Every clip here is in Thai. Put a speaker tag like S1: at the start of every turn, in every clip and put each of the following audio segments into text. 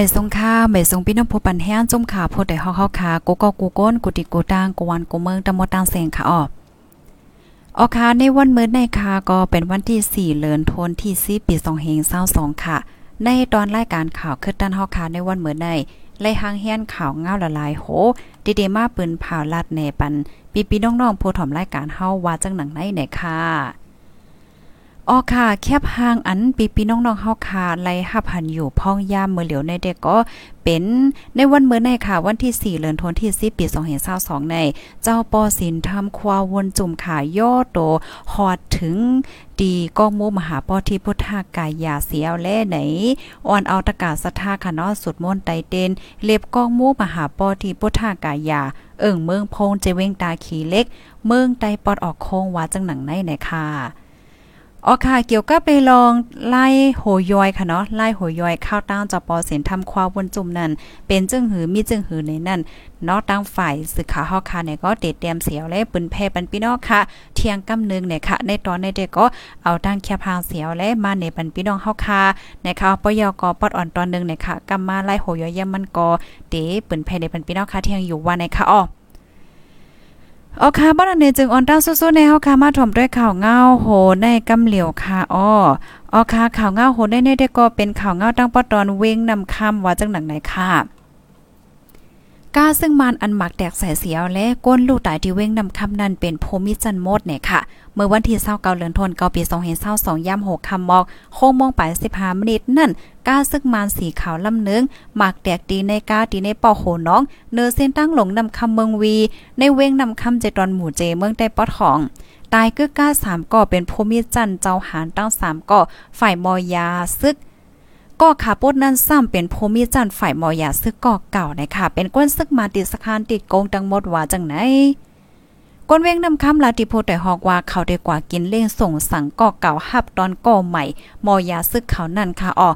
S1: ไม่ทรงค่าไม่ทรงพี่น้องผู้ปันแห้งจุ่มขาโพดได้เฮาเฮาขากูก็กูก้นกูติกูตางกูวันกูเมืองตะมดตางแสงค่ะออออคาในวันมื้อในคาก็เป็นวันที่ 4เดือนธันวาคมที่10ปี2522ค่ะ ในตอนรายการข่าวคือตันเฮาคาในวันมื้อในไล่หางเฮียนข่าวเงาละลายโหดีเดมาปืนผ่าลัดแหนปันปีปีน้องๆผู้ถ่อมรายการเฮาว่าจังหนังไหนไหนค่ะ อ๋อค่ะ แคบห่างอันปีปีน้องๆเฮาค่ะไล่หับหันอยู่พ่องยามเมื้อเหลียวในเด็กก็เป็นในวันเมื้อในค่ะ วันที่ 4เดือนธันวาคมปี2022ใน เจ้าปอสินทำควาวนจุ่มขาย่อโตฮอดถึงดีก้องมูมหาปอที่พุทธากายาเสียวแลไหนอ่อนเอาตะกาศรัทธาค่ะเนาะสุดมนต์ไตเตนเล็บก้องมูมหาปอที่พุทธากายา เอิ่งเมืองพงเจเวงตาขีเล็ก เมืองไตปอดออกโคงว่าจังหนังในไหนค่ะ อ๋อค่ะ เกี่ยวกับไปลองไล่โหยอยค่ะเนาะ ไล่โหยอยข้าวตั้งจปอเสียนทำความวนจุ่มนั่น เป็นจึงหือมีจึงหือในนั่นเนาะตั้งฝ่ายสื่อข่าเฮาค่ะเนี่ยก็เด็ดเตรียมเสียวและปืนแพปันพี่น้องค่ะ เที่ยงกำนึงเนี่ยค่ะ ในตอนในเด็กก็เอาตั้งแคพางเสียวและมาในปันพี่น้องเฮาค่ะนะคะปยกปอดอ่อนตอนนึงเนี่ยค่ะกำมาไล่โหยอยยมันก็เตปืนแพในปันพี่น้องค่ะเที่ยงอยู่วันในค่ะอ้อ อ๋อค่ะบ้านนี้จึงออนต้าสู้ๆในเฮาค่ะมาถ่อมด้วยข่าวเงาโหในกำเหลียวค่ะอ้ออ๋อค่ะข่าวเงาโหในในได้ก็เป็นข่าวเงาตั้งปอตอนเว้งนำคำว่าจังหนังไหนค่ะ ก้าซึ่งมันอันหมักแตกใส่เสียวและก้นลูกตายที่เว้งนำคำนั้นเป็นโพมิจันโมดเนี่ยค่ะ เมื่อวันที่29เดือนธันวาคมปี2022ย่ำ6คำมอกโคงมองไป15มินิตนั่นก้าซึ่งมันสีขาวลำเนึงหมักแตกดีในก้าดีในปอโหน้อง เนื้อเส้นตั้งหลงนำคำเมืองวี ในเว้งนำคำเจตอนหมู่เจเมืองได้ปอทองตายกึกก้าสามก่อเป็นภูมิจันเจ้าหารตั้งสามก่อฝ่ายมอยาซึก ก็ขาปดนั้นซ้ำเป็นภูมิจันฝ่ายมอยาซึกก่อเก่านะคะเป็นก้นซึกมาติสคานติดโกงตังหมดว่าจังไหนก้นเว้งนำคำลาติโพแต่ฮอกว่าเขาได้กว่ากินเล่งส่งสั่งก่อเก่าหับตอนก่อใหม่ มอยาซึกเขานั่นค่ะออ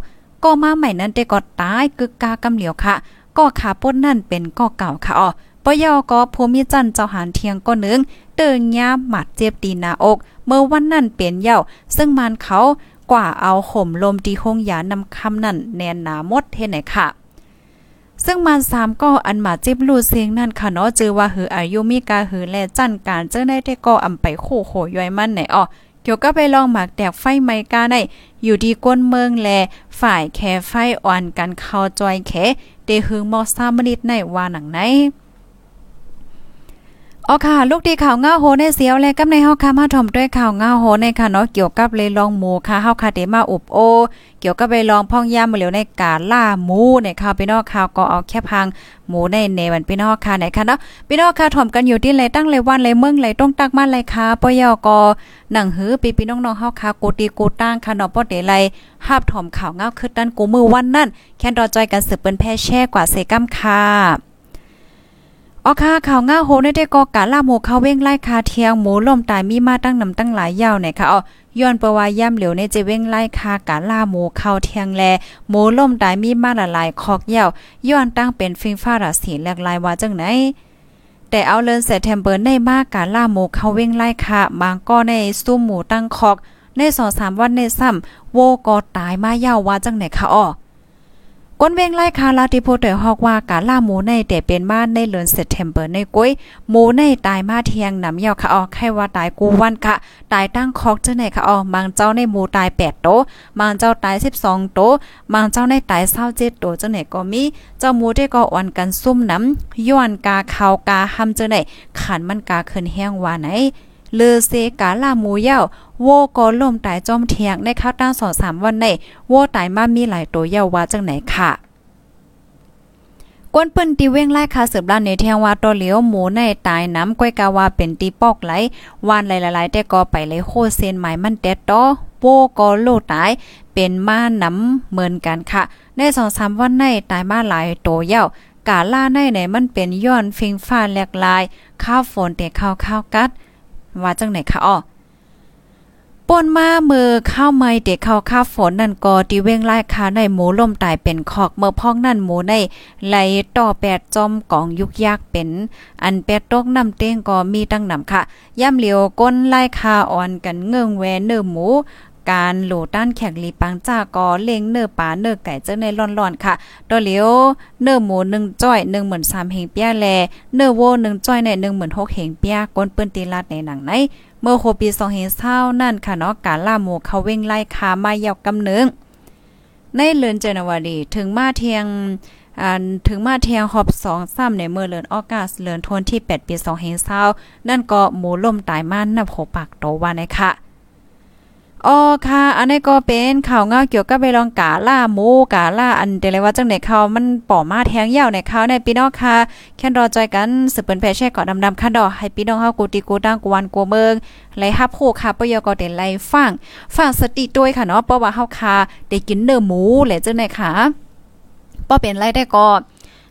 S1: ก่อมาใหม่นั้นได้ก็ตายกึกกากำเหลียวค่ะก่อขาปดนั่นเป็นก่อเก่าค่ะออปยอก็ภูมิจันเจ้าหานเทียงก็นึงเติงยาหมัดเจ็บตีนาอก เมื่อวันนั้นเป็นเย่าซึ่งมันเขา กว่าเอาห่มลมตีห้องยานำคำนั่นแนนหนามดเท่ไหนค่ะ ซึ่งมันสามก็อันมาจิบลูเสียงนั่นค่ะเนาะเจอว่าหืออายุมีกาหือแลจันการเจ้าได้ได้ก็อำไปโคโหย่อยมันไหนอ้อเกี่ยวก็ไปลองหมากแตกไฟไม้กาได้ อยู่ดีก้นเมืองแล ฝ่ายแคไฟอ่อนกันเข้าจอยแขเดหึงมอซามนิดในว่าหนังไหน อ๋อค่ะ ลูกดีข่าวเงาโหในเสียวและกับในเฮาค่ะมาถ่อมด้วยข่าวเงาโหในค่ะเนาะเกี่ยวกับเลยลองหมูค่ะเฮาค่ะเดมาอุบโอ เกี่ยวกับไปลองพ่องยามาเหลียวในกาล่าหมูในข่าวพี่น้องข่าวก็เอาแค่พังหมูในในวันพี่น้องค่ะไหนค่ะเนาะพี่น้องค่ะถ่อมกันอยู่ที่ไรตั้งไรวันไรเมืองไรต้องตักมาไรค่ะปยอกอหนังหือปีพี่น้องๆเฮาค่ะกูตีกูตั้งค่ะเนาะบ่ได้ไรภาพถ่อมข่าวเงาคือดันกูมือวันนั่นแค่รอจอยกันสืบเปิ้นแพ่แช่กว่าเซกัมค่ะ อ๋อค่ะข่าวง่าโหในได้ก็กะล่าหมูเขาเว้งไล่คาเทียงหมูล่มตายมีมาตั้งนำตั้งหลายยาวเนี่ยค่ะอ๋อย้อนประวาย่ำเหลียวในจะเว้งไล่คากะล่าหมูเข้าเทียงแลหมูล่มตายมีมาละลายคอกยาวย้อนตั้งเป็นฟิงฟ้าราศีแหลกลายว่าจังไหนแต่เอาเลินเซเทมเบอร์ในมากกะล่าหมูเข้าเว้งไล่คาบางก็ในซุ้มหมูตั้งคอกใน2-3วันในซ้ำโวก็ตายมายาวว่าจังไหนค่ะอ๋อ ก้นเวงไล่คาลาติโพเตฮอกว่ากาล่าหมูในแต่เป็นบ้านในเดือนเซปเทมเบอร์ในกุ้ยหมูในตายมาเทียงนำยาค่ะออไขว่าตายกูวันกะตายตั้งคอกเจ้าไหนค่ะออกบางเจ้าในหมูตาย8โตบางเจ้าตาย 12 โตบางเจ้าในตาย27โตเจ้าไหนก็มี เจ้าหมูได้ก็วันกันซุ่มน้ำย้อนกาขาวกาหำเจ้าไหนขันมันกาขึ้นแห้งว่าไหน เลอเซกาลาหมูเย้าโวก็ล่มตายจอมเทียงในข้าวตั้งสองสามวันในโวตายมามีหลายตัวเย้าว่าจังไหนค่ะกวนเปิ้นตีเว้งไล่คาสืบล้านในเทียงว่าตัวเหลียวหมูในตายน้ำก้อยกาว่าเป็นตีปอกไหลวานหลายๆแต่ก็ไปเลยโคเซนหมายมันเด็ดตอโปก็โลตายเป็นมาน้ำเหมือนกันค่ะ ในสองสามวันในตายมาหลายโตเย้ากาล่าในไหนมันเป็นย้อนฟิงฟ้าแหลกลาย ข้าวฝนแต่ข้าวข้าวกัด ว่าจังไหนคะอ้อป่นมามือข้าวไม้เด็กเข้าข้าฝนนั่นก็ตีเว้งไล่คาในหมูล่มตายเป็นคอกเมื่อพ้องนั่นหมูในไหลต่อแปดจอมกองยุกยากเป็น อันแปดตกน้ำเต้งก็มีตั้งนำค่ะ ย่ำเหลียวก้นไล่คาอ่อนกันเงืองแวเนื้อหมู การโหลด้านแขกลีปังจ้าก็เล็งเนื้อปลาเนื้อไก่เจ้าในร่อนๆค่ะตัวเหลียวเนื้อหมู1จ้อย13,000เฮงเปียแลเนื้อโว1จ้อยใน16,000เฮงเปียก้นเปิ้นตีลาดในหนังในเมื่อโคปี2020นั่นค่ะเนาะการล่าหมูเขาเว้งไล่คามายาวกำเนึงในเลือนเจนวารีถึงมาเทียงอันถึงมาเทียงหอบสองซ้ำในเมื่อเลือนออกัสเลือนทนที่ 8 ปี2020นั่นก็หมูล่มตายมานับหกปากโตว่านะคะ อ๋อค่ะ อันนี้ก็เป็นข่าวเงาเกี่ยวกับไปลองกาล่าหมูกาล่าอันเดเลยว่าจังไหนเขามันป่อมาแทงยาวในเขาในพี่น้องค่ะแค่รอจอยกันสืบเปิ้นแพแช่เกาะดำๆค่ะดอกให้พี่น้องเฮากูติกูตั้งกวนกัวเมืองไล่ฮับโคค่ะปยก็ได้ไล่ฟังฟังสติด้วยค่ะเนาะเพราะว่าเฮาค่ะได้กินเนื้อหมูแหละจังไหนค่ะบ่เป็นไรได้ก็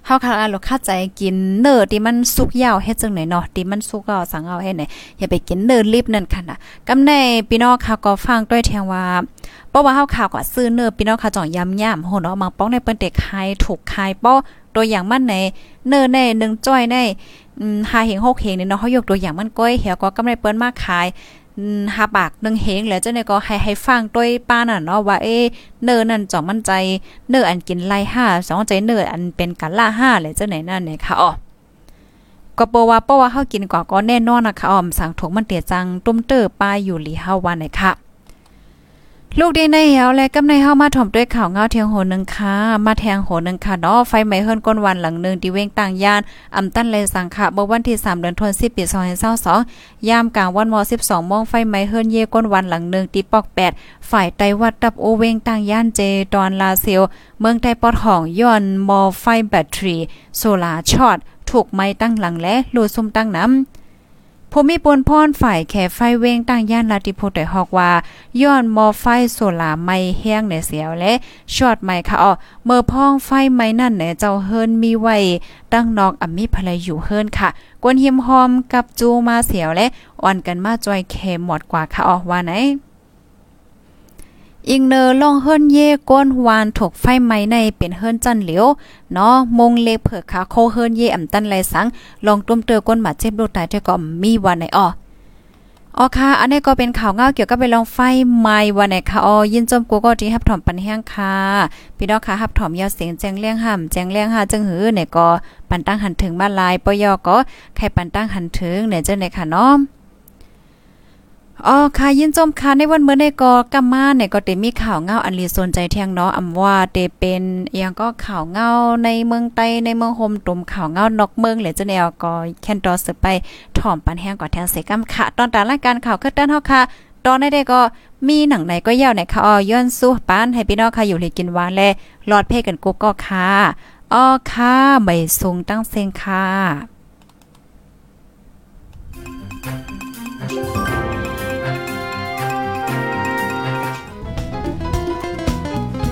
S1: เฮาค่ะเราคาใจกินเนื้อที่มันสุกยาวเฮ็ดจังไหนเนาะที่มันสุกก็สั่งเอาให้ไหนอย่าไปกินเนื้อรีบนั่นค่ะนะกำในพี่น้องค่ะก็ฟังด้วยแทงว่าเพราะว่าเฮาข่าวก็ซื้อเนื้อพี่น้องค่ะจ่องยำย่ำโหเนาะมังป้องในเปิ้นเด็กขายถูกขายป้อตัวอย่างมันในเนื้อใน1จ้อยในอืม5เหง6เหงนี่เนาะเฮายกตัวอย่างมันก้อยเหี่ยวก็กำไรเปิ้นมากขาย หาปากหนึ่งเฮงแล้วเจ้าเนี่ยก็ให้ให้ฟังด้วยป้าน่ะเนาะว่าเอ๊เนื้อนั่นจ่อมั่นใจเนื้ออันกินไล่ห้าสองใจเนื้ออันเป็นกันล่าห้าเลยเจ้าไหนนั่นเนี่ยค่ะอ๋อก็เปว่าเพราะว่าเฮากินกว่าก็แน่นอนนะคะอ๋อมสั่งถงมันเตียจังตุ้มเตอร์ป้ายอยู่หลีเฮาวันไหนค่ะ ลูกดีในเหวและกำในเฮามาถ่อมด้วยข่าวเงาเทียงโหนึงค่ะมาแทงโหนึงค่ะเนาะไฟไหม้เฮิรนก้นวันหลังนึงที่เว้งต่างย่านอำตันเลยสังค่ะเมื่อวันที่3เดือนธันวาคมปี2022ยามกลางวันม12โมงไฟไหม้เฮิรนเยก้นวันหลังนึงที่ปอก 8 ฝ่ายไตวัดตับโอเว้งต่างย่านเจดอนลาเซลเมืองไตปอดห้องย้อนมอไฟแบตเตอรี่โซลาช็อตถูกไม้ตั้งหลังและลูซุ่มตั้งน้ำ ผู้มีปนพรฝ่ายแขไฟเว้งตั้งย่านลาติโพแต่ฮอกว่า ย้อนมอไฟโซลาไม่แห้งในเสียวและช็อตไม่ค่ะอ๋อเมื่อพ้องไฟไม่นั่นเนี่ยเจ้าเฮิรนมีไว้ ตั้งนอกอมิภรรยอยู่เฮิรนค่ะกวนหิมหอมกับจูมาเสียวและอ่อนกันมาจอยเคหมดกว่าค่ะอ๋อว่าไหน อิงเนอร์ลองเฮิรนเย่ก้นวานถูกไฟไหม้ในเป็นเฮิรนจันเหลียวเนาะมงเล็กเผือกขาโคเฮิรนเย่อำตันไรสังลองตุ้มเตอก้นหมาเจ็บโลตายเทก็มีวันไหนอ้ออ๋อค่ะ อันนี้ก็เป็นข่าวเงาเกี่ยวกับไปลองไฟไหม้วันไหนค่ะอ๋อยินจมกูก็ที่ฮับถอมปันแห้งค่ะพี่น้องค่ะฮับถอมยาวเสียงแจ้งเลี้ยงห่ำแจ้งเลี้ยงหาจังหือเนี่ยก็ปันตั้งหันถึงบ้านลายปยอก็ใครปันตั้งหันถึงเนี่ยเจ้าเนี่ยค่ะเนาะ อ๋อค่ะยินจมค่ะในวันเมื่อในกอกำมาเนี่ยก็เตมีข่าวเงาอันลีสนใจเที่ยงเนาะอำว่าเตเป็นย่างก็ข่าวเงาในเมืองไต้ในเมืองโฮมตุ่มข่าวเงานอกเมืองเหลยจะแนวก็แคนตอสืบไปถ่อมปันแห้งก่อแทนเสกำค่ะ ตอนตารายการข่าวคือต้นเฮาค่ะ ตอนในได้ก็มีหนังไหนก็ยาวไหนค่ะอ๋อย้อนสู้ปานให้พี่น้องค่ะอยู่เลยกินหวานแลรอดเพ่กันกุ๊กก็ค่ะอ๋อค่ะใบสูงตั้งเซงค่ะ